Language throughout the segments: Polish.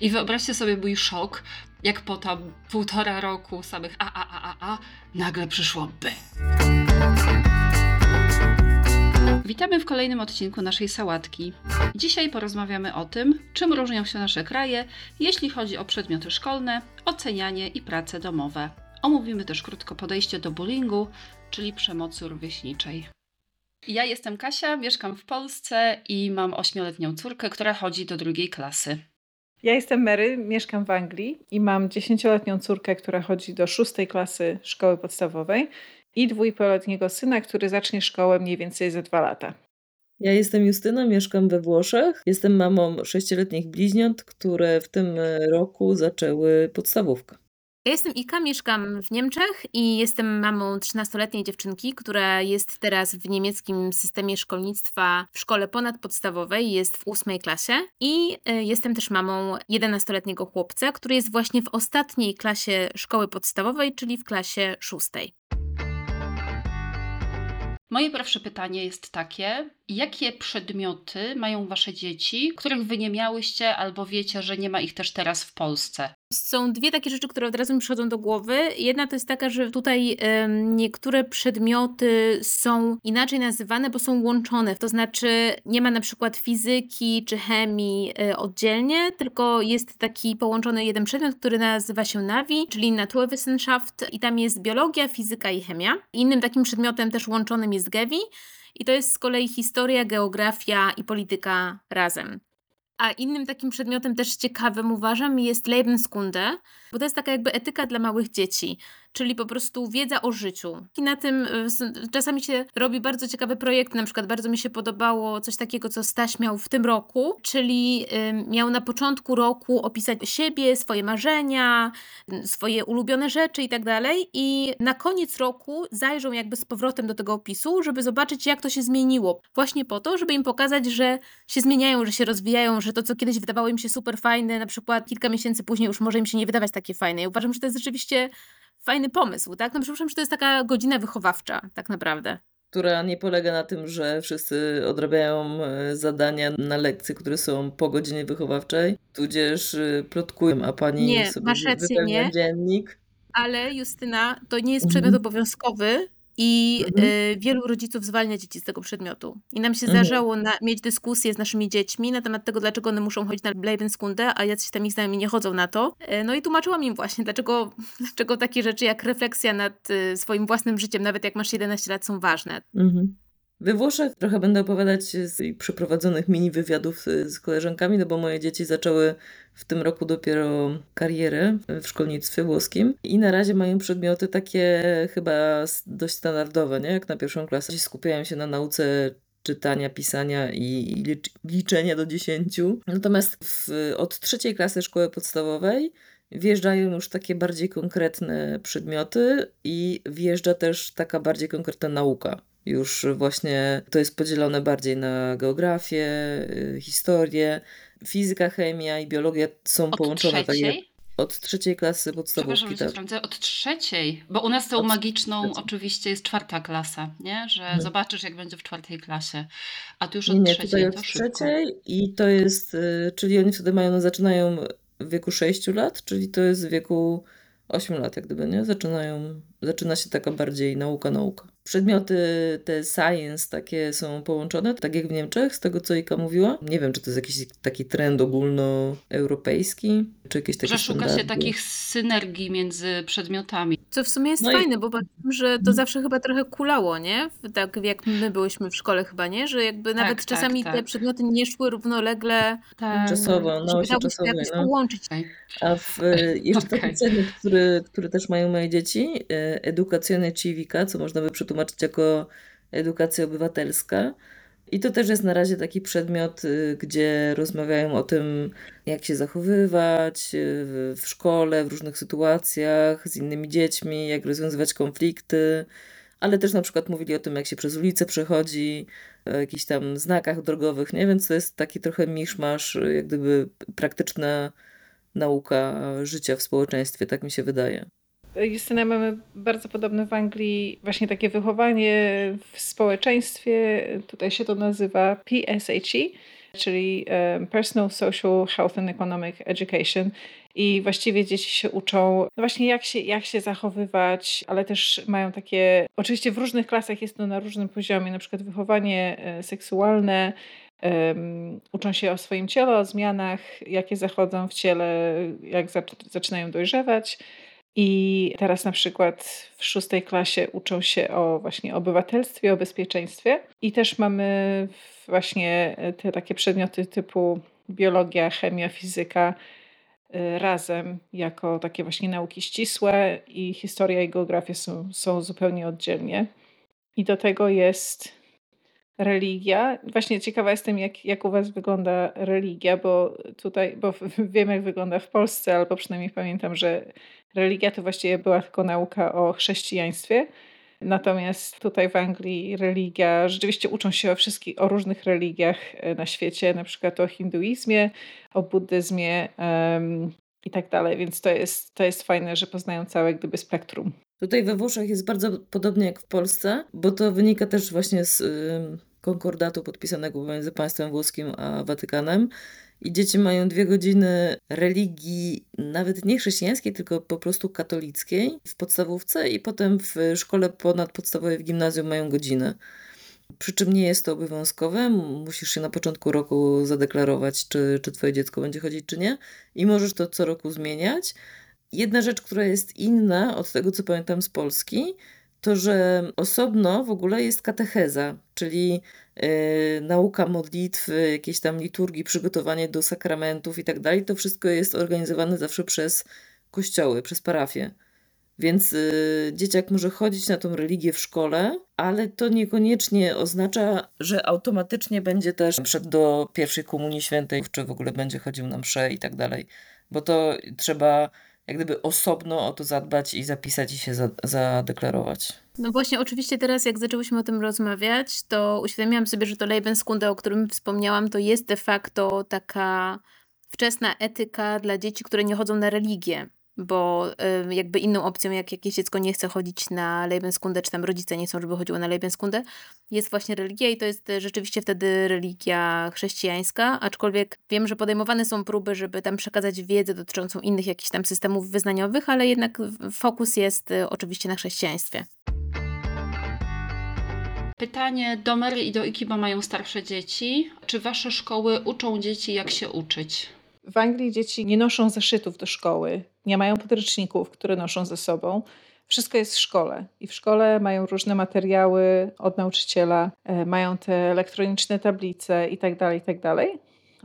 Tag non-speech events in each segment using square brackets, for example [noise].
I wyobraźcie sobie mój szok, jak po tam półtora roku samych a, a, a, a, a, nagle przyszło B. Witamy w kolejnym odcinku naszej sałatki. Dzisiaj porozmawiamy o tym, czym różnią się nasze kraje, jeśli chodzi o przedmioty szkolne, ocenianie i prace domowe. Omówimy też krótko podejście do bullyingu, czyli przemocy rówieśniczej. Ja jestem Kasia, mieszkam w Polsce i mam ośmioletnią córkę, która chodzi do drugiej klasy. Ja jestem Mary, mieszkam w Anglii i mam dziesięcioletnią córkę, która chodzi do szóstej klasy szkoły podstawowej i dwójpoletniego syna, który zacznie szkołę mniej więcej za dwa lata. Ja jestem Justyna, mieszkam we Włoszech. Jestem mamą sześcioletnich bliźniąt, które w tym roku zaczęły podstawówkę. Ja jestem Ika, mieszkam w Niemczech i jestem mamą 13-letniej dziewczynki, która jest teraz w niemieckim systemie szkolnictwa w szkole ponadpodstawowej, jest w ósmej klasie i y, jestem też mamą 11-letniego chłopca, który jest właśnie w ostatniej klasie szkoły podstawowej, czyli w klasie szóstej. Moje pierwsze pytanie jest takie: jakie przedmioty mają wasze dzieci, których wy nie miałyście, albo wiecie, że nie ma ich też teraz w Polsce? Są dwie takie rzeczy, które od razu mi przychodzą do głowy. Jedna to jest taka, że tutaj niektóre przedmioty są inaczej nazywane, bo są łączone. To znaczy nie ma na przykład fizyki czy chemii y, oddzielnie, tylko jest taki połączony jeden przedmiot, który nazywa się NAVI, czyli Naturwissenschaft i tam jest biologia, fizyka i chemia. Innym takim przedmiotem też łączonym jest GEWI. I to jest z kolei historia, geografia i polityka razem. A innym takim przedmiotem też ciekawym uważam jest Lebenskunde, bo to jest taka jakby etyka dla małych dzieci, czyli po prostu wiedza o życiu. I na tym y, czasami się robi bardzo ciekawe projekty, na przykład bardzo mi się podobało coś takiego, co Staś miał w tym roku, czyli miał na początku roku opisać siebie, swoje marzenia, swoje ulubione rzeczy i tak dalej i na koniec roku zajrzą jakby z powrotem do tego opisu, żeby zobaczyć jak to się zmieniło. Właśnie po to, żeby im pokazać, że się zmieniają, że się rozwijają, że to co kiedyś wydawało im się super fajne, na przykład kilka miesięcy później już może im się nie wydawać takie fajne. I uważam, że to jest rzeczywiście fajny pomysł, tak? No przypuszczam, że to jest taka godzina wychowawcza, tak naprawdę. Która nie polega na tym, że wszyscy odrabiają e, zadania na lekcje, które są po godzinie wychowawczej, tudzież e, plotkują, a pani nie, sobie masz rację, nie. dziennik. Ale Justyna, to nie jest przedmiot mhm. obowiązkowy, i mhm. y, wielu rodziców zwalnia dzieci z tego przedmiotu. I nam się mhm. zdarzało na, mieć dyskusję z naszymi dziećmi na temat tego, dlaczego one muszą chodzić na Bleibenskunde, a jacyś tam ich znajomi nie chodzą na to. Y, no i tłumaczyłam im właśnie, dlaczego, [laughs] dlaczego takie rzeczy jak refleksja nad y, swoim własnym życiem, nawet jak masz 11 lat, są ważne. Mhm. We Włoszech trochę będę opowiadać z przeprowadzonych mini wywiadów z koleżankami, no bo moje dzieci zaczęły w tym roku dopiero karierę w szkolnictwie włoskim i na razie mają przedmioty takie chyba dość standardowe, nie? Jak na pierwszą klasę skupiają się na nauce czytania, pisania i liczenia do dziesięciu. Natomiast w, od trzeciej klasy szkoły podstawowej wjeżdżają już takie bardziej konkretne przedmioty i wjeżdża też taka bardziej konkretna nauka. Już właśnie to jest podzielone bardziej na geografię, y, historię, fizyka, chemia i biologia są Od połączone. Tak trzeciej? Tak od trzeciej klasy podstawówki. Tak. Od trzeciej, bo u nas tą od magiczną trzeciej. oczywiście jest czwarta klasa, nie? że hmm. zobaczysz jak będzie w czwartej klasie, a tu już od nie, nie, trzeciej. Od trzeciej i to jest, y, czyli oni wtedy mają, zaczynają w wieku 6 lat, czyli to jest w wieku 8 lat jak gdyby, nie? Zaczynają, zaczyna się taka bardziej nauka, nauka przedmioty te science takie są połączone, tak jak w Niemczech, z tego co Ika mówiła. Nie wiem, czy to jest jakiś taki trend ogólnoeuropejski, czy jakieś takie Że szuka standardy. się takich synergii między przedmiotami. Co w sumie jest no fajne, i... bo że to mhm. zawsze chyba trochę kulało, nie? Tak jak my byłyśmy w szkole chyba, nie? Że jakby tak, nawet tak, czasami tak. te przedmioty nie szły równolegle. Tak. Czasowo, no się czasowo. jakoś no. połączyć. A w, [laughs] jeszcze okay. taki przedmiot, który, który też mają moje dzieci, e, edukacyjne civica, co można by przetłumaczyć tłumaczyć jako edukacja obywatelska. I to też jest na razie taki przedmiot, y, gdzie rozmawiają o tym, jak się zachowywać y, w szkole, w różnych sytuacjach, z innymi dziećmi, jak rozwiązywać konflikty, ale też na przykład mówili o tym, jak się przez ulicę przechodzi, o jakichś tam znakach drogowych, nie? Więc to jest taki trochę miszmasz, jak gdyby praktyczna nauka życia w społeczeństwie, tak mi się wydaje. Justyna, mamy bardzo podobne w Anglii właśnie takie wychowanie w społeczeństwie. Tutaj się to nazywa PSHE, czyli Personal, Social, Health and Economic Education. I właściwie dzieci się uczą no właśnie jak się, jak się zachowywać, ale też mają takie, oczywiście w różnych klasach jest to na różnym poziomie, na przykład wychowanie e, seksualne, um, uczą się o swoim ciele, o zmianach, jakie zachodzą w ciele, jak zaczynają dojrzewać. I teraz na przykład w szóstej klasie uczą się o właśnie obywatelstwie, o bezpieczeństwie. I też mamy właśnie te takie przedmioty typu biologia, chemia, fizyka y, razem jako takie właśnie nauki ścisłe i historia i geografia są, są zupełnie oddzielnie. I do tego jest religia. Właśnie ciekawa jestem, jak, jak u Was wygląda religia, bo tutaj, bo [laughs] wiem, jak wygląda w Polsce, albo przynajmniej pamiętam, że religia to właściwie była tylko nauka o chrześcijaństwie. Natomiast tutaj w Anglii religia, rzeczywiście uczą się o wszystkich, o różnych religiach e, na świecie, na przykład o hinduizmie, o buddyzmie um, i tak dalej, więc to jest, to jest fajne, że poznają całe gdyby spektrum. Tutaj we Włoszech jest bardzo podobnie jak w Polsce, bo to wynika też właśnie z konkordatu podpisanego pomiędzy państwem włoskim a Watykanem. I dzieci mają dwie godziny religii, nawet nie chrześcijańskiej, tylko po prostu katolickiej w podstawówce, i potem w szkole ponadpodstawowej w gimnazjum mają godzinę. Przy czym nie jest to obowiązkowe, musisz się na początku roku zadeklarować, czy, czy twoje dziecko będzie chodzić, czy nie, i możesz to co roku zmieniać. Jedna rzecz, która jest inna od tego, co pamiętam z Polski, to, że osobno w ogóle jest katecheza, czyli yy, nauka modlitwy, jakieś tam liturgii, przygotowanie do sakramentów i tak dalej. To wszystko jest organizowane zawsze przez kościoły, przez parafie. Więc yy, dzieciak może chodzić na tą religię w szkole, ale to niekoniecznie oznacza, że automatycznie będzie też przed do pierwszej komunii świętej, czy w ogóle będzie chodził na msze i tak dalej. Bo to trzeba jak gdyby osobno o to zadbać i zapisać i się za, zadeklarować. No właśnie, oczywiście teraz jak zaczęłyśmy o tym rozmawiać, to uświadomiłam sobie, że to Lebenskunde, o którym wspomniałam, to jest de facto taka wczesna etyka dla dzieci, które nie chodzą na religię bo jakby inną opcją, jak jakieś dziecko nie chce chodzić na Lebenskunde, czy tam rodzice nie chcą, żeby chodziło na Lebenskunde, jest właśnie religia i to jest y, rzeczywiście wtedy religia chrześcijańska, aczkolwiek wiem, że podejmowane są próby, żeby tam przekazać wiedzę dotyczącą innych jakichś tam systemów wyznaniowych, ale jednak fokus jest y, oczywiście na chrześcijaństwie. Pytanie do Mary i do Iki, bo mają starsze dzieci. Czy wasze szkoły uczą dzieci, jak się uczyć? W Anglii dzieci nie noszą zeszytów do szkoły, nie mają podręczników, które noszą ze sobą. Wszystko jest w szkole i w szkole mają różne materiały od nauczyciela, e, mają te elektroniczne tablice itd., tak itd. Tak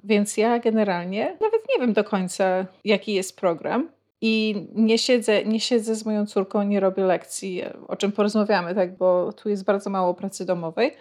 Więc ja generalnie nawet nie wiem do końca, jaki jest program. I nie siedzę, nie siedzę z moją córką, nie robię lekcji, o czym porozmawiamy, tak, bo tu jest bardzo mało pracy domowej.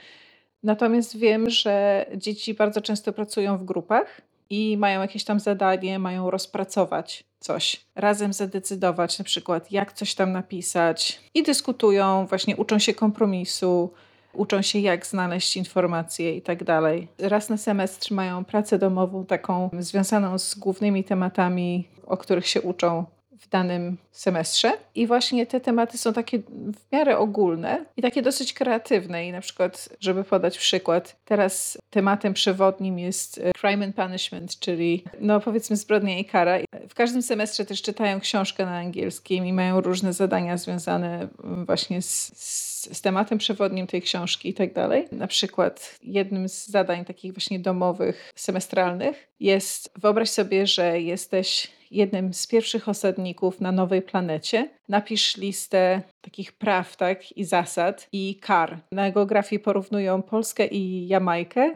Natomiast wiem, że dzieci bardzo często pracują w grupach i mają jakieś tam zadanie, mają rozpracować coś, razem zadecydować na przykład, jak coś tam napisać i dyskutują, właśnie uczą się kompromisu, uczą się, jak znaleźć informacje i tak dalej. Raz na semestr mają pracę domową taką związaną z głównymi tematami, o których się uczą w danym semestrze. I właśnie te tematy są takie w miarę ogólne i takie dosyć kreatywne. I na przykład, żeby podać przykład, teraz tematem przewodnim jest e, crime and punishment, czyli no powiedzmy zbrodnia i kara. W każdym semestrze też czytają książkę na angielskim i mają różne zadania związane właśnie z, z, z tematem przewodnim tej książki i tak dalej. Na przykład jednym z zadań takich właśnie domowych, semestralnych jest wyobraź sobie, że jesteś jednym z pierwszych osadników na nowej planecie. Napisz listę takich praw tak, i zasad i kar. Na geografii porównują Polskę i Jamajkę.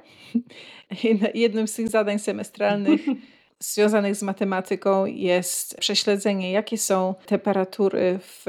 [laughs] jednym z tych zadań semestralnych [laughs] związanych z matematyką jest prześledzenie, jakie są temperatury w,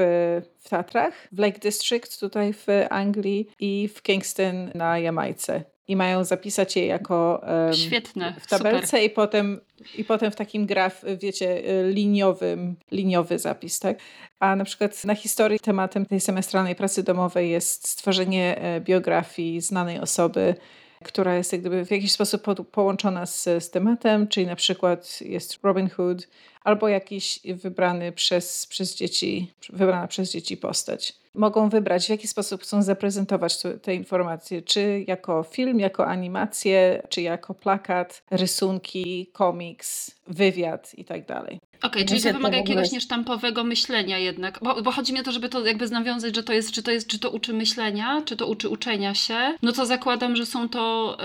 w Tatrach, w Lake District tutaj w Anglii i w Kingston na Jamajce i mają zapisać je jako um, Świetne, w tabelce i potem, i potem w takim graf, wiecie, liniowym, liniowy zapis, tak? A na przykład na historii tematem tej semestralnej pracy domowej jest stworzenie e, biografii znanej osoby, która jest jak gdyby w jakiś sposób po, połączona z, z tematem, czyli na przykład jest Robin Hood albo jakiś wybrany przez, przez dzieci, wybrana przez dzieci postać. mogą wybrać, w jaki sposób chcą zaprezentować te informacje, czy jako film, jako animację, czy jako plakat, rysunki, komiks, wywiad i tak dalej. Okej, okay, czyli to wymaga jakiegoś niesztampowego myślenia jednak, bo, bo, chodzi mi o to, żeby to jakby nawiązać, że to jest, czy to jest, czy to uczy myślenia, czy to uczy uczenia się, no to zakładam, że są to,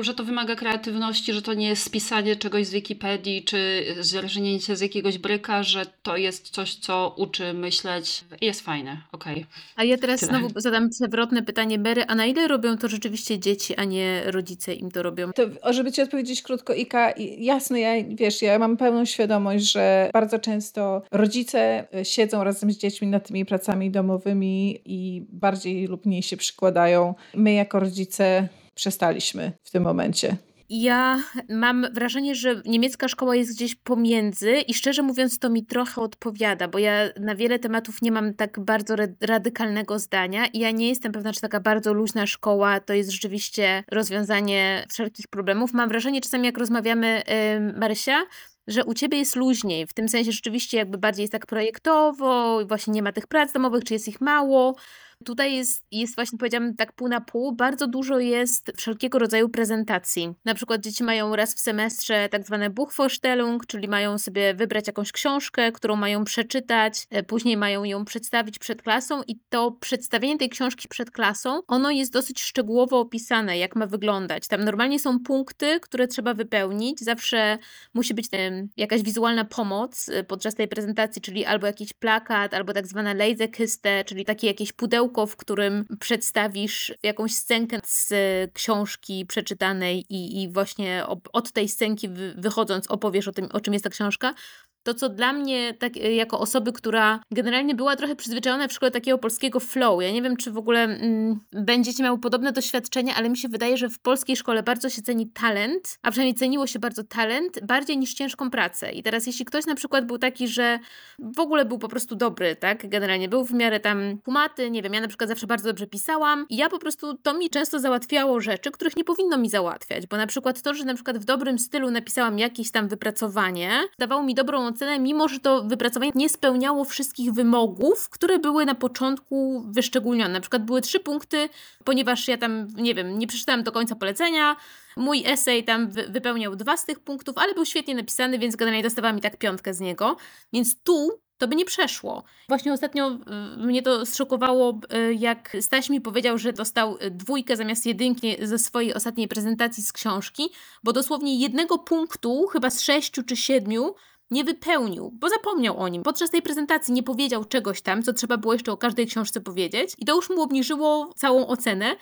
y, że to wymaga kreatywności, że to nie jest spisanie czegoś z Wikipedii, czy zrżnięcie z jakiegoś bryka, że to jest coś, co uczy myśleć i jest fajne, okej. Okay. A ja teraz Tyle. znowu zadam przewrotne pytanie, Bery, a na ile robią to rzeczywiście dzieci, a nie rodzice im to robią? To, żeby ci odpowiedzieć krótko, Ika, jasne, ja, wiesz, ja mam pełną świadomość, że bardzo często rodzice e, siedzą razem z dziećmi nad tymi pracami domowymi i bardziej lub mniej się przykładają. My jako rodzice przestaliśmy w tym momencie. Ja mam wrażenie, że niemiecka szkoła jest gdzieś pomiędzy i szczerze mówiąc to mi trochę odpowiada, bo ja na wiele tematów nie mam tak bardzo radykalnego zdania i ja nie jestem pewna, czy taka bardzo luźna szkoła to jest rzeczywiście rozwiązanie wszelkich problemów. Mam wrażenie czasami jak rozmawiamy, yy, Marysia, że u ciebie jest luźniej, w tym sensie rzeczywiście jakby bardziej jest tak projektowo, właśnie nie ma tych prac domowych, czy jest ich mało. Tutaj jest, jest właśnie, powiedziałam, tak pół na pół. Bardzo dużo jest wszelkiego rodzaju prezentacji. Na przykład dzieci mają raz w semestrze tak zwane Buchvorstellung, czyli mają sobie wybrać jakąś książkę, którą mają przeczytać, e, później mają ją przedstawić przed klasą i to przedstawienie tej książki przed klasą, ono jest dosyć szczegółowo opisane, jak ma wyglądać. Tam normalnie są punkty, które trzeba wypełnić. Zawsze musi być tam jakaś wizualna pomoc e, podczas tej prezentacji, czyli albo jakiś plakat, albo tak zwane Laserkiste, czyli takie jakieś pudełko pudełko, w którym przedstawisz jakąś scenkę z książki przeczytanej i, i właśnie od tej scenki wychodząc opowiesz o tym, o czym jest ta książka, to, co dla mnie, tak, e, jako osoby, która generalnie była trochę przyzwyczajona w szkole takiego polskiego flow, ja nie wiem, czy w ogóle mm, będziecie miały podobne doświadczenia, ale mi się wydaje, że w polskiej szkole bardzo się ceni talent, a przynajmniej ceniło się bardzo talent, bardziej niż ciężką pracę. I teraz, jeśli ktoś na przykład był taki, że w ogóle był po prostu dobry, tak, generalnie był w miarę tam kumaty, nie wiem, ja na przykład zawsze bardzo dobrze pisałam i ja po prostu, to mi często załatwiało rzeczy, których nie powinno mi załatwiać, bo na przykład to, że na przykład w dobrym stylu napisałam jakieś tam wypracowanie, dawało mi dobrą ocenę, mimo że to wypracowanie nie spełniało wszystkich wymogów, które były na początku wyszczególnione. Na przykład były trzy punkty, ponieważ ja tam, nie wiem, nie przeczytałam do końca polecenia, mój esej tam wypełniał dwa z tych punktów, ale był świetnie napisany, więc generalnie dostawałam i tak piątkę z niego. Więc tu to by nie przeszło. Właśnie ostatnio y, mnie to zszokowało, y, jak Staś mi powiedział, że dostał y, dwójkę zamiast jedynki ze swojej ostatniej prezentacji z książki, bo dosłownie jednego punktu, chyba z sześciu czy siedmiu, nie wypełnił, bo zapomniał o nim. Podczas tej prezentacji nie powiedział czegoś tam, co trzeba było jeszcze o każdej książce powiedzieć, i to już mu obniżyło całą ocenę.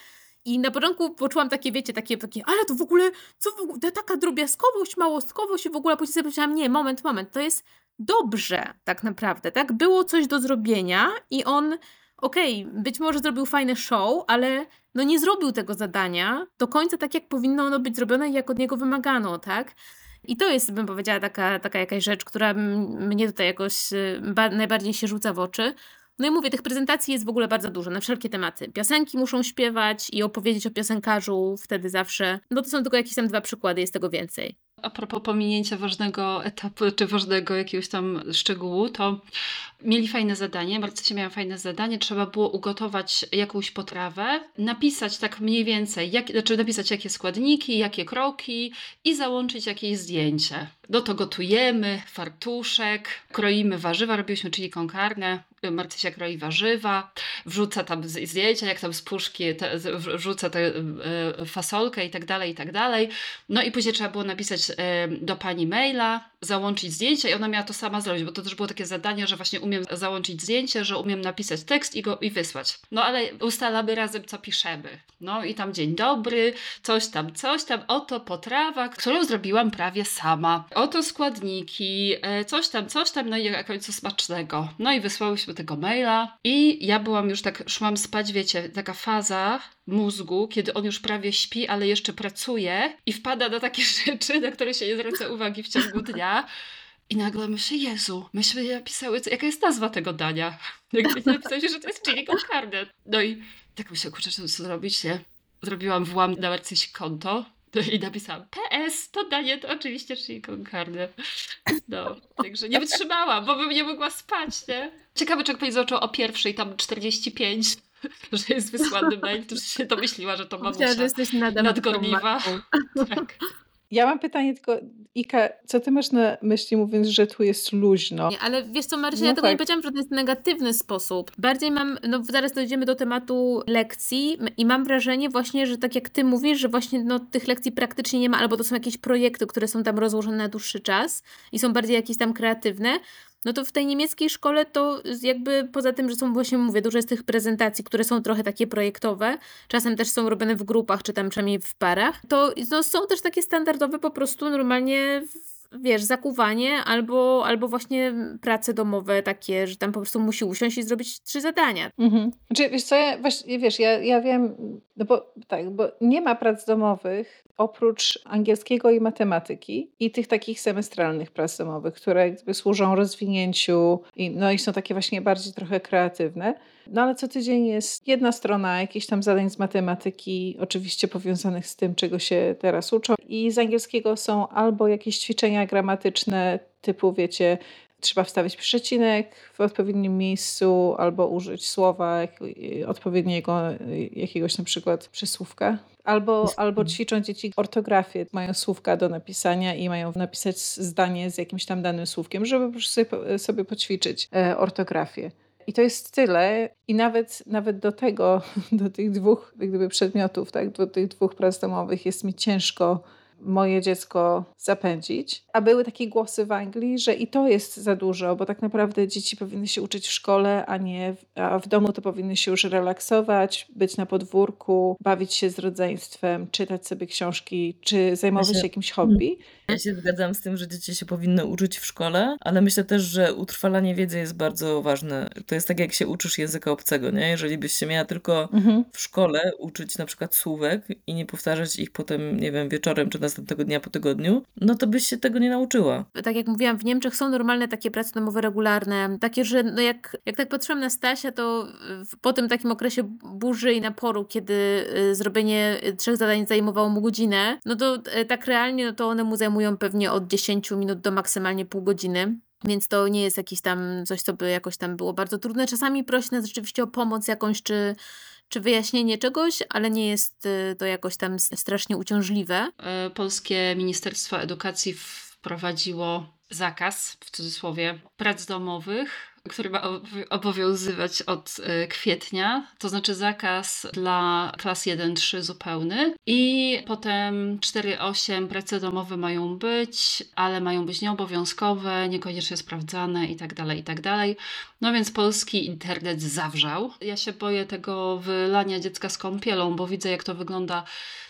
I na początku poczułam takie, wiecie, takie, takie ale to w ogóle, co w ogóle, taka drobiazgowość, małostkowość i w ogóle, później sobie powiedziałam, nie, moment, moment, to jest dobrze tak naprawdę, tak? Było coś do zrobienia i on, okej, okay, być może zrobił fajne show, ale no nie zrobił tego zadania do końca tak, jak powinno ono być zrobione i jak od niego wymagano, tak? I to jest, bym powiedziała, taka, taka jakaś rzecz, która mnie tutaj jakoś y, najbardziej się rzuca w oczy. No i mówię, tych prezentacji jest w ogóle bardzo dużo, na wszelkie tematy. Piosenki muszą śpiewać i opowiedzieć o piosenkarzu wtedy zawsze. No to są tylko jakieś tam dwa przykłady, jest tego więcej. A propos pominięcia ważnego etapu, czy ważnego jakiegoś tam szczegółu, to mieli fajne zadanie, Marcycie miała fajne zadanie, trzeba było ugotować jakąś potrawę, napisać tak mniej więcej, jak, znaczy napisać jakie składniki, jakie kroki i załączyć jakieś zdjęcie. No to gotujemy, fartuszek, kroimy warzywa, robiliśmy czyli konkarne, Marcysia kroi warzywa, wrzuca tam zdjęcia, jak tam z puszki, te, wrzuca tę e, fasolkę i tak dalej, i tak dalej. No i później trzeba było napisać e, do pani maila, załączyć zdjęcia i ona miała to sama zrobić, bo to też było takie zadanie, że właśnie umiem załączyć zdjęcie, że umiem napisać tekst i go i wysłać. No ale ustalamy razem, co piszemy. No i tam dzień dobry, coś tam, coś tam, oto potrawa, którą zrobiłam prawie sama. Oto składniki, e, coś tam, coś tam, no i na końcu smacznego. No i wysłałyśmy tego maila i ja byłam już tak, szłam spać, wiecie, taka faza mózgu, kiedy on już prawie śpi, ale jeszcze pracuje i wpada na takie [laughs] rzeczy, na które się nie zwraca uwagi w ciągu dnia. I nagle myślę, Jezu, myśmy napisały, jaka jest nazwa tego dania. [laughs] Jakby napisały się, że to jest chili con carne. No i tak myślę, kurczę, co zrobić, nie? Zrobiłam włam na Marcyś konto, I napisałam, PS, to danie to oczywiście chili con carne. No, także nie wytrzymałam, bo bym nie mogła spać, nie? Ciekawe, czy jak pani zaczął o pierwszej, tam 45, [laughs] że jest wysłanym mail, to się domyśliła, że to [laughs] mamusia Myślałam, że jesteś nadal nadgorliwa. [laughs] Tak. Ja mam pytanie tylko, Ika, co ty masz na myśli mówiąc, że tu jest luźno? Nie, ale wiesz co, Marcia, No ja tego nie tak. powiedziałam, że to jest negatywny sposób. Bardziej mam, no zaraz dojdziemy do tematu lekcji i mam wrażenie właśnie, że tak jak ty mówisz, że właśnie no, tych lekcji praktycznie nie ma, albo to są jakieś projekty, które są tam rozłożone na dłuższy czas i są bardziej jakieś tam kreatywne, no to w tej niemieckiej szkole to z- jakby poza tym, że są właśnie, mówię, dużo jest tych prezentacji, które są trochę takie projektowe, czasem też są robione w grupach, czy tam przynajmniej w parach, to no, są też takie standardowe po prostu normalnie wiesz, zakuwanie albo, albo właśnie prace domowe takie, że tam po prostu musi usiąść i zrobić trzy zadania. Mhm. Znaczy, wiesz co, ja, właśnie, wiesz, ja, ja wiem, no bo tak, bo nie ma prac domowych oprócz angielskiego i matematyki i tych takich semestralnych prac domowych, które jakby służą rozwinięciu i, no i są takie właśnie bardziej trochę kreatywne. No ale co tydzień jest jedna strona jakichś tam zadań z matematyki, oczywiście powiązanych z tym, czego się teraz uczą. I z angielskiego są albo jakieś ćwiczenia gramatyczne typu, wiecie, trzeba wstawić przecinek w odpowiednim miejscu albo użyć słowa jak- odpowiedniego, y, jakiegoś na przykład przysłówka. Albo, albo ćwiczą dzieci ortografię, mają słówka do napisania i mają napisać zdanie z jakimś tam danym słówkiem, żeby po prostu sobie, sobie poćwiczyć e, ortografię. I to jest tyle. I nawet, nawet do tego, [laughs] do tych dwóch gdyby przedmiotów, tak, do tych dwóch prac domowych jest mi ciężko moje dziecko zapędzić. A były takie głosy w Anglii, że i to jest za dużo, bo tak naprawdę dzieci powinny się uczyć w szkole, a nie w, a w domu to powinny się już relaksować, być na podwórku, bawić się z rodzeństwem, czytać sobie książki, czy zajmować się- się jakimś hobby. Ja się zgadzam z tym, że dzieci się powinny uczyć w szkole, ale myślę też, że utrwalanie wiedzy jest bardzo ważne. To jest tak, jak się uczysz języka obcego, nie? Jeżeli byś się miała tylko Mhm. w szkole uczyć na przykład słówek i nie powtarzać ich potem, nie wiem, wieczorem czy następnego dnia po tygodniu, no to byś się tego nie nauczyła. Tak jak mówiłam, w Niemczech są normalne takie prace domowe regularne, takie, że no jak, jak tak patrzyłam na Stasia, to po tym takim okresie burzy i naporu, kiedy y, zrobienie trzech zadań zajmowało mu godzinę, no to y, tak realnie, no to one mu zajmują pewnie od 10 minut do maksymalnie pół godziny. Więc to nie jest jakieś tam coś, co by jakoś tam było bardzo trudne. Czasami prosi nas rzeczywiście o pomoc jakąś, czy, czy wyjaśnienie czegoś, ale nie jest y, to jakoś tam strasznie uciążliwe. E, Polskie Ministerstwo Edukacji wprowadziło zakaz, w cudzysłowie, prac domowych, który ma obow- obowiązywać od e, kwietnia, to znaczy zakaz dla klas 1-3 zupełny i potem 4-8 prace domowe mają być, ale mają być nieobowiązkowe, niekoniecznie sprawdzane i tak No więc polski internet zawrzał. Ja się boję tego wylania dziecka z kąpielą, bo widzę jak to wygląda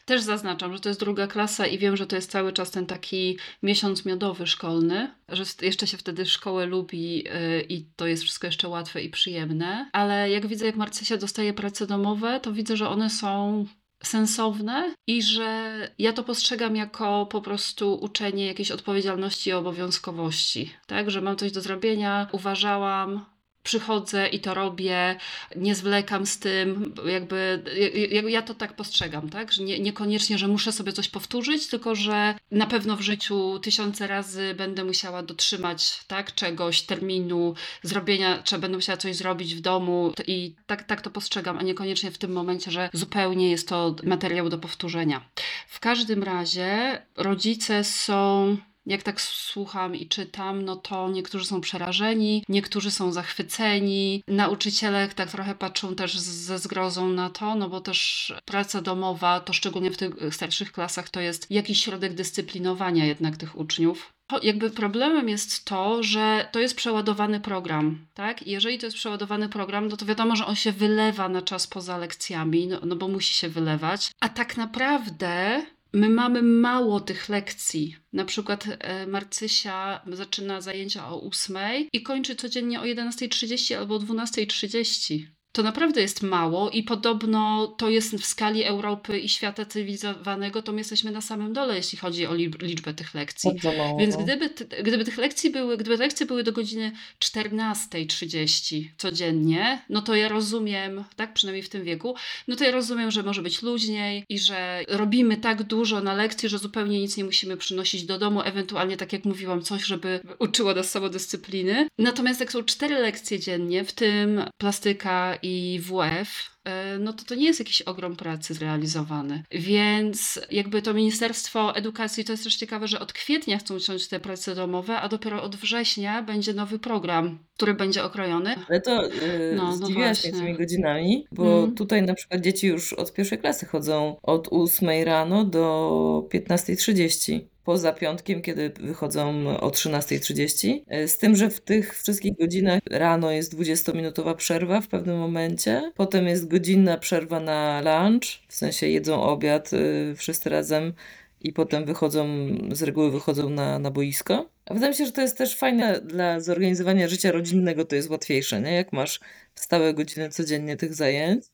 też zaznaczam, że to jest druga klasa i wiem, że to jest cały czas ten taki miesiąc miodowy szkolny, że jeszcze się wtedy szkołę lubi yy, i to jest wszystko jeszcze łatwe i przyjemne. Ale jak widzę, jak Marcysia dostaje prace domowe, to widzę, że one są sensowne i że ja to postrzegam jako po prostu uczenie jakiejś odpowiedzialności i obowiązkowości. Tak, że mam coś do zrobienia, uważałam, przychodzę i to robię, nie zwlekam z tym, jakby ja, to tak postrzegam, tak? Że nie, niekoniecznie, że muszę sobie coś powtórzyć, tylko że na pewno w życiu tysiące razy będę musiała dotrzymać tak, czegoś, terminu, zrobienia, czy będę musiała coś zrobić w domu i tak, tak to postrzegam, a niekoniecznie w tym momencie, że zupełnie jest to materiał do powtórzenia. W każdym razie rodzice są jak tak słucham i czytam, no to niektórzy są przerażeni, niektórzy są zachwyceni. Nauczyciele tak trochę patrzą też ze zgrozą na to, no bo też praca domowa, to szczególnie w tych starszych klasach, to jest jakiś środek dyscyplinowania jednak tych uczniów. Jakby problemem jest to, że to jest przeładowany program, tak? I jeżeli to jest przeładowany program, no to wiadomo, że on się wylewa na czas poza lekcjami, no, no bo musi się wylewać. A tak naprawdę my mamy mało tych lekcji. Na przykład e, Marcysia zaczyna zajęcia o 8 i kończy codziennie o 11.30 albo o 12.30. to naprawdę jest mało i podobno to jest w skali Europy i świata cywilizowanego, to my jesteśmy na samym dole, jeśli chodzi o liczbę tych lekcji. Więc gdyby, gdyby tych lekcji były, gdyby lekcje były do godziny 14.30 codziennie, no to ja rozumiem, tak przynajmniej w tym wieku, no to ja rozumiem, że może być luźniej i że robimy tak dużo na lekcji, że zupełnie nic nie musimy przynosić do domu, ewentualnie tak jak mówiłam, coś, żeby uczyło nas samodyscypliny. Natomiast jak są cztery lekcje dziennie, w tym plastyka i WF, E, no to to nie jest jakiś ogrom pracy zrealizowany. Więc jakby to Ministerstwo Edukacji, to jest też ciekawe, że od kwietnia chcą ciąć te prace domowe, a dopiero od września będzie nowy program, który będzie okrojony. Ale to yy, no, zdziwiłaś no mnie tymi godzinami, bo mm. tutaj na przykład dzieci już od pierwszej klasy chodzą od 8 rano do 15.30 poza piątkiem, kiedy wychodzą o 13.30. E, z tym, że w tych wszystkich godzinach rano jest 20-minutowa przerwa w pewnym momencie, potem jest godzinna przerwa na lunch, w sensie jedzą obiad y, wszyscy razem i potem wychodzą, z reguły wychodzą na, na boisko. A wydaje mi się, że to jest też fajne dla zorganizowania życia rodzinnego, to jest łatwiejsze, nie? Jak masz stałe godziny codziennie tych zajęć.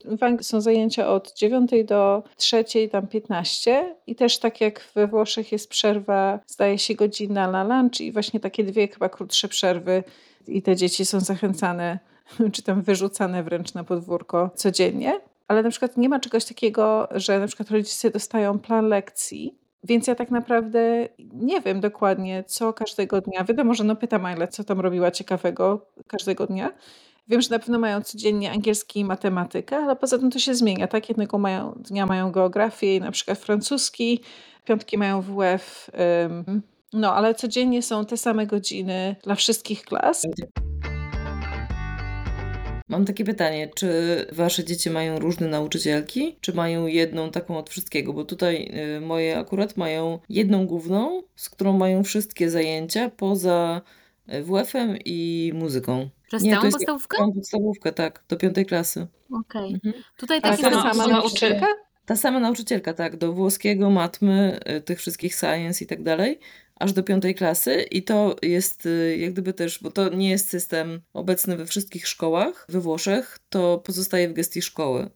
Są zajęcia od 9 do 3, tam 15 i też tak jak we Włoszech jest przerwa, zdaje się godzina na lunch i właśnie takie dwie chyba krótsze przerwy i te dzieci są zachęcane [laughs] czy tam wyrzucane wręcz na podwórko codziennie. Ale na przykład nie ma czegoś takiego, że na przykład rodzice dostają plan lekcji więc ja tak naprawdę nie wiem dokładnie, co każdego dnia. Wiadomo, że no pytam ale co tam robiła ciekawego każdego dnia. Wiem, że na pewno mają codziennie angielski i matematykę, ale poza tym to się zmienia. Tak, jednego mają, dnia mają geografię i na przykład francuski, piątki mają WF. no, ale codziennie są te same godziny dla wszystkich klas. Mam takie pytanie, czy wasze dzieci mają różne nauczycielki, czy mają jedną taką od wszystkiego? Bo tutaj y, moje akurat mają jedną główną, z którą mają wszystkie zajęcia poza y, WF-em i muzyką. Przez Nie, całą podstawówkę? Całą podstawówkę, tak, do piątej klasy. Okej. Mhm. Tutaj tak ta sama nauczycielka? Ta sama nauczycielka, tak, do włoskiego, matmy, y, tych wszystkich science i tak dalej aż do piątej klasy i to jest y, jak gdyby też, bo to nie jest system obecny we wszystkich szkołach we Włoszech, to pozostaje w gestii szkoły.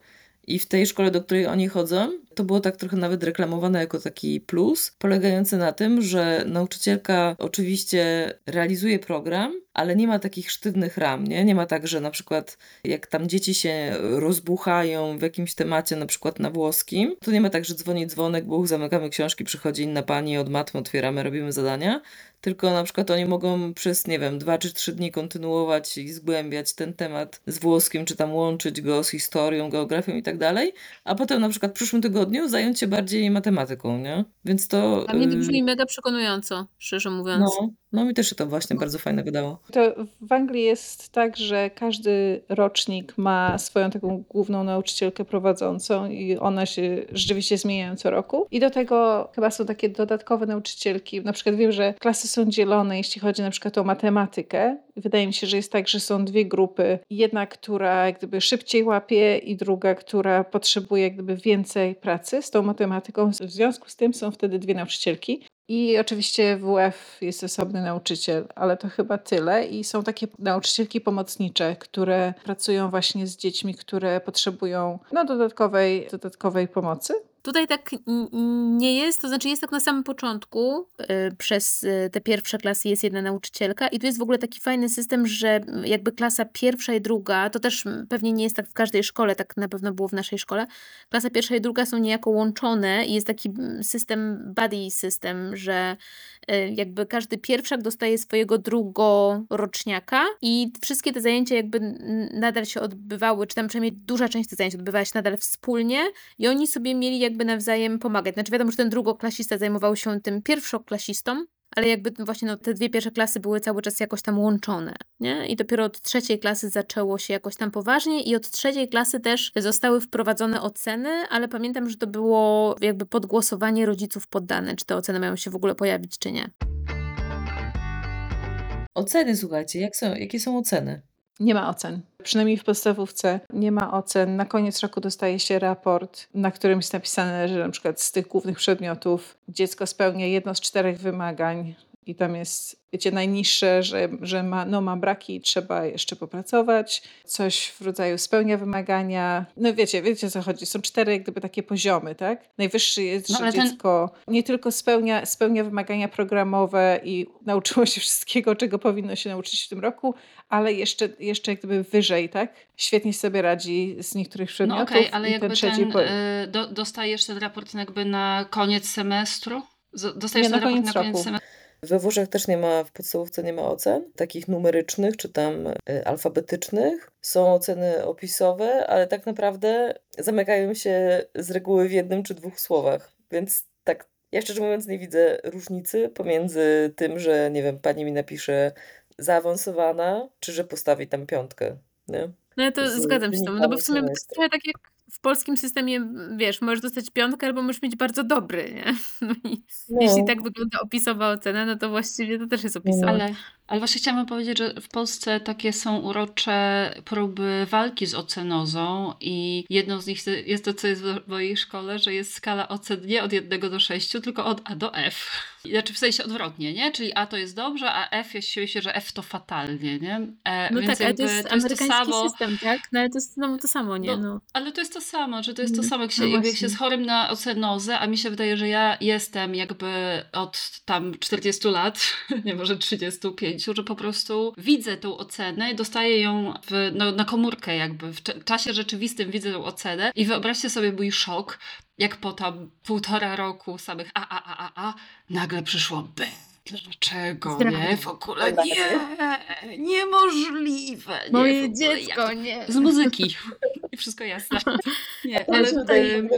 I w tej szkole, do której oni chodzą, to było tak trochę nawet reklamowane jako taki plus, polegający na tym, że nauczycielka oczywiście realizuje program, ale nie ma takich sztywnych ram, nie? Nie ma tak, że na przykład jak tam dzieci się rozbuchają w jakimś temacie, na przykład na włoskim, to nie ma tak, że dzwoni dzwonek, buch, zamykamy książki, przychodzi inna pani od matmy, otwieramy, robimy zadania, tylko na przykład oni mogą przez, nie wiem, dwa czy trzy dni kontynuować i zgłębiać ten temat z włoskim, czy tam łączyć go z historią, geografią i tak dalej, a potem na przykład w przyszłym tygodniu zająć się bardziej matematyką, nie? Więc to... A mnie to brzmi mega przekonująco, szczerze mówiąc. No, no mi też się to właśnie bardzo fajne wydało. To w Anglii jest tak, że każdy rocznik ma swoją taką główną nauczycielkę prowadzącą i one się rzeczywiście zmieniają co roku. I do tego chyba są takie dodatkowe nauczycielki. Na przykład wiem, że klasy są dzielone, jeśli chodzi na przykład o matematykę. Wydaje mi się, że jest tak, że są dwie grupy. Jedna, która jak gdyby szybciej łapie i druga, która potrzebuje jak gdyby więcej pracy z tą matematyką. W związku z tym są wtedy dwie nauczycielki. I oczywiście WF jest osobny nauczyciel, ale to chyba tyle. I są takie nauczycielki pomocnicze, które pracują właśnie z dziećmi, które potrzebują no, dodatkowej, dodatkowej pomocy. Tutaj tak nie jest, to znaczy jest tak na samym początku, yy, przez yy, te pierwsze klasy jest jedna nauczycielka i tu jest w ogóle taki fajny system, że jakby klasa pierwsza i druga, to też pewnie nie jest tak w każdej szkole, tak na pewno było w naszej szkole, klasa pierwsza i druga są niejako łączone i jest taki system, buddy system, że yy, jakby każdy pierwszak dostaje swojego drugoroczniaka i wszystkie te zajęcia jakby nadal się odbywały, czy tam przynajmniej duża część tych zajęć odbywała się nadal wspólnie i oni sobie mieli jakby nawzajem pomagać. Znaczy wiadomo, że ten drugoklasista zajmował się tym pierwszoklasistą, ale jakby właśnie no, te dwie pierwsze klasy były cały czas jakoś tam łączone, nie? I dopiero od trzeciej klasy zaczęło się jakoś tam poważnie i od trzeciej klasy też zostały wprowadzone oceny, ale pamiętam, że to było jakby podgłosowanie rodziców poddane, czy te oceny mają się w ogóle pojawić, czy nie. Oceny, słuchajcie, jak są, jakie są oceny? Nie ma ocen. Przynajmniej w podstawówce nie ma ocen. Na koniec roku dostaje się raport, na którym jest napisane, że na przykład z tych głównych przedmiotów dziecko spełnia jedno z czterech wymagań i tam jest, wiecie, najniższe, że, że ma, no, ma braki i trzeba jeszcze popracować, coś w rodzaju spełnia wymagania. No wiecie, wiecie o co chodzi. Są cztery jak gdyby takie poziomy, tak? Najwyższy jest, No, że ale ten- dziecko nie tylko spełnia, spełnia wymagania programowe i nauczyło się wszystkiego, czego powinno się nauczyć w tym roku, ale jeszcze, jeszcze jak gdyby wyżej, tak? Świetnie sobie radzi z niektórych No przedmiotów. okej, ale i jakby ten trzeci ten, y, do, dostajesz ten raport jakby na koniec semestru? Dostajesz Nie, na ten raport koniec na koniec semestru? We Włoszech też nie ma, w podstawówce nie ma ocen, takich numerycznych czy tam y, alfabetycznych. Są oceny opisowe, ale tak naprawdę zamykają się z reguły w jednym czy dwóch słowach. Więc tak, ja szczerze mówiąc nie widzę różnicy pomiędzy tym, że nie wiem, pani mi napisze zaawansowana, czy że postawi tam piątkę. Nie? No ja to z zgadzam się z tobą, no bo w sumie to wynikami jest trochę tak jak w polskim systemie, wiesz, możesz dostać piątkę albo możesz mieć bardzo dobry, nie? [laughs] No i No. jeśli tak wygląda opisowa ocena, no to właściwie to też jest opisowa. Ale, ale właśnie chciałabym powiedzieć, że w Polsce takie są urocze próby walki z ocenozą i jedną z nich jest to, co jest w mojej szkole, że jest skala ocen nie od 1 do 6, tylko od A do F. Znaczy w sensie odwrotnie, nie? Czyli A to jest dobrze, a F jest się, że F to fatalnie, nie? E, No tak, ale to jest to jest to amerykański samo. system, tak? No ale to jest znowu to samo, nie? No, No. Ale to jest to samo, że to jest to Mhm. samo, jak się, No jak się z chorym na ocenozę, a mi się wydaje, że ja jestem jakby od tam 40 lat, [laughs] nie może 35, że po prostu widzę tą ocenę, dostaję ją w, no, na komórkę jakby, w czasie rzeczywistym widzę tą ocenę i wyobraźcie sobie mój szok, jak po tam półtora roku samych a, a, a, a, a, nagle przyszło B. Dlaczego nie? W ogóle nie, niemożliwe. Nie, Moje dziecko, jak nie. Z muzyki. [laughs] I wszystko jasne. Nie, Ale tutaj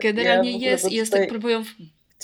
generalnie jest, bo jest tak próbują...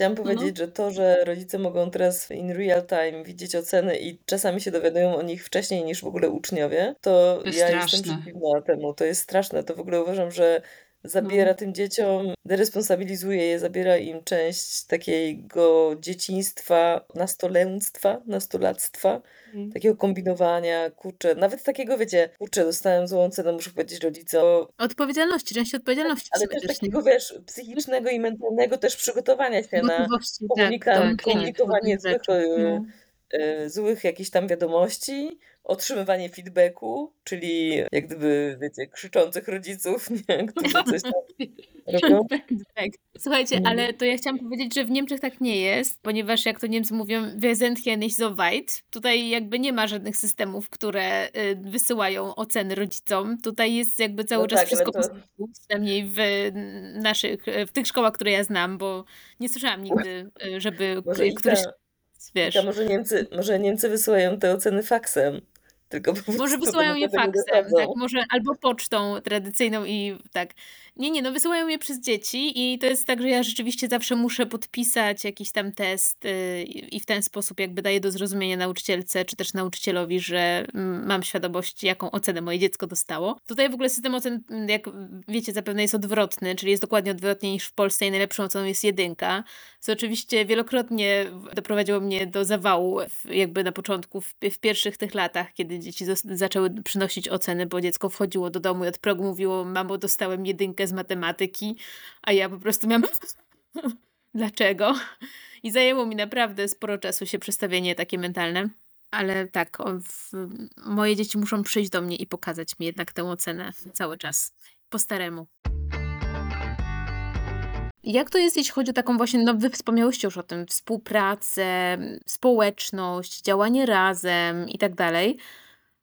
Chciałam No. powiedzieć, że to, że rodzice mogą teraz in real time widzieć oceny i czasami się dowiadują o nich wcześniej niż w ogóle uczniów, to To jest ja straszne. jestem przeciwna temu. To jest straszne. To w ogóle uważam, że zabiera No. tym dzieciom, deresponsabilizuje je, zabiera im część takiego dzieciństwa, nastolenstwa, nastolactwa, Mm. takiego kombinowania, kurczę, nawet takiego, wiecie, kurczę, dostałem złą ocenę, muszę powiedzieć rodzicom, Odpowiedzialności, część odpowiedzialności ale też takiego, wiesz, psychicznego i mentalnego też przygotowania się na Gotowości, komunika- tak, tak, komunikowanie różnych złych, rzeczy. e, No. e, złych jakichś tam wiadomości, otrzymywanie feedbacku, czyli jak gdyby, wiecie, krzyczących rodziców, [laughs] nie, którzy coś tam [laughs] robią. Tak. Słuchajcie, Mhm. ale to ja chciałam powiedzieć, że w Niemczech tak nie jest, ponieważ jak to Niemcy mówią, wir sind hier nicht so weit. Tutaj jakby nie ma żadnych systemów, które y, wysyłają oceny rodzicom. Tutaj jest jakby cały No czas tak, wszystko to- przynajmniej w naszych, w tych szkołach, które ja znam, bo nie słyszałam nigdy, y, żeby Może k- Ika, któryś, wiesz, może Niemcy, może Niemcy wysyłają te oceny faksem, tylko po Może wysyłają je faksem, tak, może albo pocztą tradycyjną i tak. Nie, nie, no wysyłają je przez dzieci i to jest tak, że ja rzeczywiście zawsze muszę podpisać jakiś tam test yy, i w ten sposób jakby daję do zrozumienia nauczycielce czy też nauczycielowi, że mm, mam świadomość, jaką ocenę moje dziecko dostało. Tutaj w ogóle system ocen, mm, jak wiecie, zapewne jest odwrotny, czyli jest dokładnie odwrotnie niż w Polsce i najlepszą oceną jest jedynka, co oczywiście wielokrotnie doprowadziło mnie do zawału jakby na początku, w, w pierwszych tych latach, kiedy dzieci zaczęły przynosić oceny, bo dziecko wchodziło do domu i od progu mówiło, mamo, dostałem jedynkę z matematyki, a ja po prostu miałam [laughs] dlaczego? I zajęło mi naprawdę sporo czasu się przestawienie takie mentalne. Ale tak, w, moje dzieci muszą przyjść do mnie i pokazać mi jednak tę ocenę cały czas. Po staremu. Jak to jest, jeśli chodzi o taką właśnie, no wy wspomniałyście już o tym, współpracę, społeczność, działanie razem i tak dalej,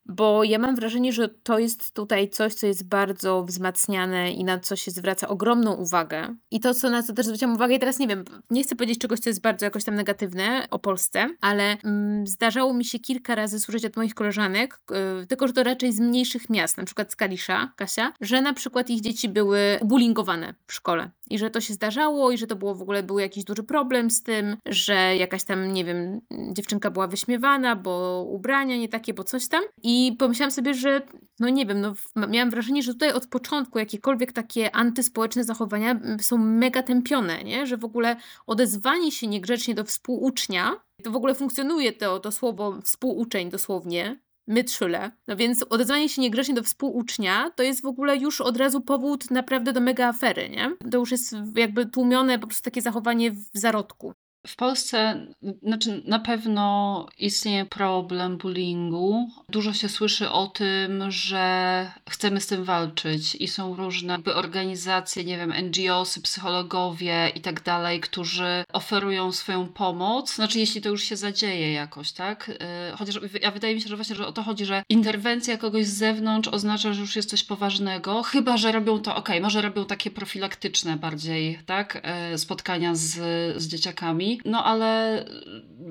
bo ja mam wrażenie, że to jest tutaj coś, co jest bardzo wzmacniane i na co się zwraca ogromną uwagę. I to, co na co też zwróciłam uwagę, i teraz nie wiem, nie chcę powiedzieć czegoś, co jest bardzo jakoś tam negatywne o Polsce, ale mm, zdarzało mi się kilka razy słyszeć od moich koleżanek, yy, tylko że to raczej z mniejszych miast, na przykład z Kalisza, Kasia, że na przykład ich dzieci były bullyingowane w szkole. I że to się zdarzało, i że to było w ogóle był jakiś duży problem z tym, że jakaś tam, nie wiem, dziewczynka była wyśmiewana, bo ubrania nie takie, bo coś tam. I pomyślałam sobie, że no nie wiem, no miałam wrażenie, że tutaj od początku jakiekolwiek takie antyspołeczne zachowania są mega tępione, nie? Że w ogóle odezwanie się niegrzecznie do współucznia, to w ogóle funkcjonuje to, to słowo współuczeń dosłownie, Mitschüler. No więc odezwanie się niegrzecznie do współucznia to jest w ogóle już od razu powód naprawdę do mega afery, nie? To już jest jakby tłumione po prostu takie zachowanie w zarodku. W Polsce znaczy na pewno istnieje problem bullyingu. Dużo się słyszy o tym, że chcemy z tym walczyć i są różne organizacje, nie wiem, NGOsy, psychologowie i tak dalej, którzy oferują swoją pomoc. Znaczy, jeśli to już się zadzieje jakoś, tak? Y, chociaż ja wydaje mi się, że właśnie że o to chodzi, że interwencja kogoś z zewnątrz oznacza, że już jest coś poważnego, chyba że robią to, ok, może robią takie profilaktyczne bardziej, tak? Y, spotkania z, z dzieciakami. No ale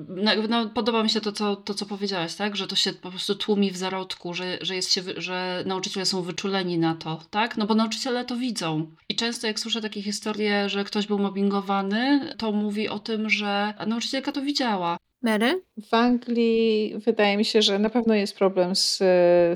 no, no, podoba mi się to co, to, co powiedziałaś, tak? Że to się po prostu tłumi w zarodku, że, że, jest się, że nauczyciele są wyczuleni na to, tak? No bo nauczyciele to widzą. I często jak słyszę takie historie, że ktoś był mobbingowany, to mówi o tym, że nauczycielka to widziała. Mary? W Anglii wydaje mi się, że na pewno jest problem z,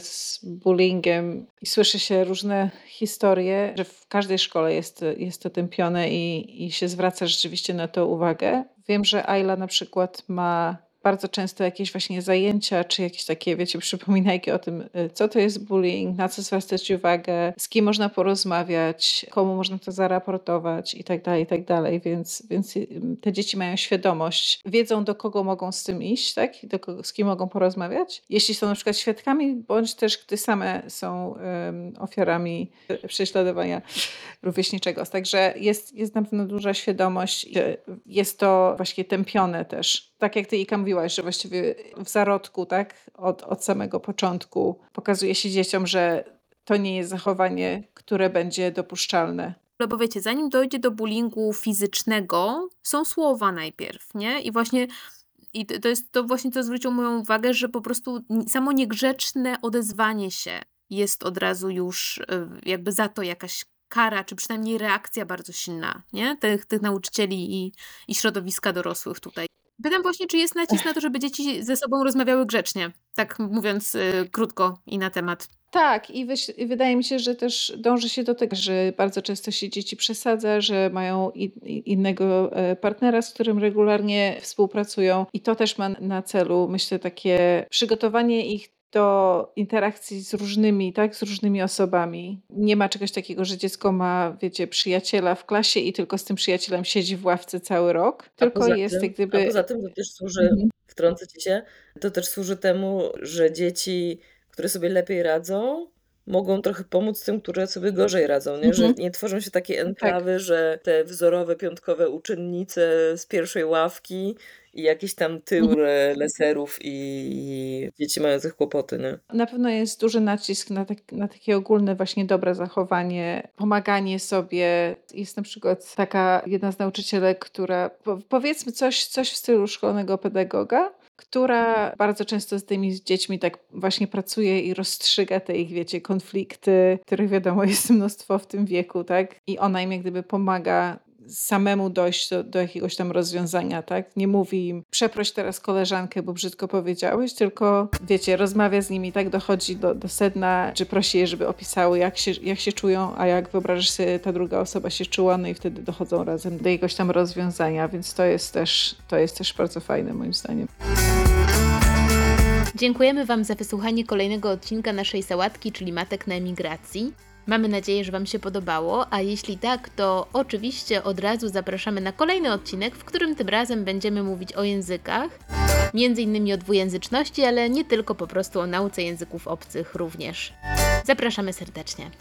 z bullyingiem i słyszy się różne historie, że w każdej szkole jest, jest to tępione i, i się zwraca rzeczywiście na to uwagę. Wiem, że Ayla na przykład ma bardzo często jakieś właśnie zajęcia, czy jakieś takie, wiecie, przypominajki o tym, y, co to jest bullying, na co zwracać uwagę, z kim można porozmawiać, komu można to zaraportować i tak dalej, i tak dalej. Więc, więc y, te dzieci mają świadomość, wiedzą do kogo mogą z tym iść, tak? Do kogo, z kim mogą porozmawiać. Jeśli są na przykład świadkami, bądź też gdy same są um, ofiarami prześladowania rówieśniczego. Także jest, jest na pewno duża świadomość, jest to właśnie tępione też. Tak jak ty Ika mówiłaś, że właściwie w zarodku, tak, od, od samego początku pokazuje się dzieciom, że to nie jest zachowanie, które będzie dopuszczalne. No bo wiecie, zanim dojdzie do bullyingu fizycznego, są słowa najpierw, nie? I właśnie i to jest to właśnie, co zwróciło moją uwagę, że po prostu samo niegrzeczne odezwanie się jest od razu już y, jakby za to jakaś kara, czy przynajmniej reakcja bardzo silna, nie? Tych, tych nauczycieli i, i środowiska dorosłych tutaj. Pytam właśnie, czy jest nacisk na to, żeby dzieci ze sobą rozmawiały grzecznie, tak mówiąc y, krótko i na temat. Tak, i, i, wydaje mi się, że też dąży się do tego, że bardzo często się dzieci przesadza, że mają innego e, partnera, z którym regularnie współpracują, i to też ma na celu, myślę, takie przygotowanie ich do interakcji z różnymi, tak, z różnymi osobami. Nie ma czegoś takiego, że dziecko ma, wiecie, przyjaciela w klasie i tylko z tym przyjacielem siedzi w ławce cały rok, tylko jest tym, jak gdyby... A poza tym to też służy, mhm. wtrącę ci się, to też służy temu, że dzieci, które sobie lepiej radzą, mogą trochę pomóc tym, które sobie gorzej radzą, nie? że mhm. nie tworzą się takie tak. enklawy, tak. że te wzorowe, piątkowe uczennice z pierwszej ławki i jakiś tam tył mhm. leserów i dzieci mających kłopoty. Nie? Na pewno jest duży nacisk na, tak, na takie ogólne właśnie dobre zachowanie, pomaganie sobie. Jest na przykład taka jedna z nauczycielek, która powiedzmy coś, coś w stylu szkolnego pedagoga, która bardzo często z tymi dziećmi tak właśnie pracuje i rozstrzyga te ich, wiecie, konflikty, których wiadomo jest mnóstwo w tym wieku, tak? I ona im jak gdyby pomaga samemu dojść do, do, jakiegoś tam rozwiązania, tak? Nie mówi im, przeproś teraz koleżankę, bo brzydko powiedziałeś, tylko wiecie, rozmawia z nimi, tak dochodzi do, do sedna, czy prosi je, żeby opisały, jak się, jak się czują, a jak wyobrażasz sobie, ta druga osoba się czuła, no i wtedy dochodzą razem do jakiegoś tam rozwiązania, więc to jest też, to jest też bardzo fajne moim zdaniem. Dziękujemy Wam za wysłuchanie kolejnego odcinka naszej sałatki, czyli Matek na emigracji. Mamy nadzieję, że Wam się podobało, a jeśli tak, to oczywiście od razu zapraszamy na kolejny odcinek, w którym tym razem będziemy mówić o językach, między innymi o dwujęzyczności, ale nie tylko po prostu o nauce języków obcych również. Zapraszamy serdecznie.